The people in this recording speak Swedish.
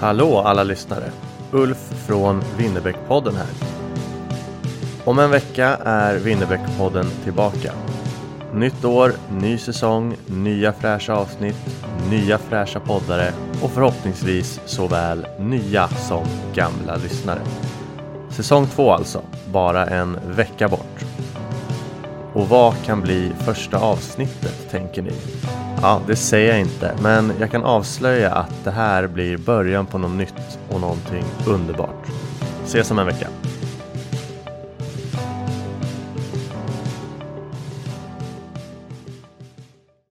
Hallå alla lyssnare! Ulf från Winnerbäckpodden här. Om en vecka är Winnerbäckpodden tillbaka. Nytt år, ny säsong, nya fräscha avsnitt, nya fräscha poddare och förhoppningsvis såväl nya som gamla lyssnare. Säsong två alltså, bara en vecka bort. Och vad kan bli första avsnittet, tänker ni? Ja, det säger jag inte, men jag kan avslöja att det här blir början på något nytt och någonting underbart. Ses om en vecka.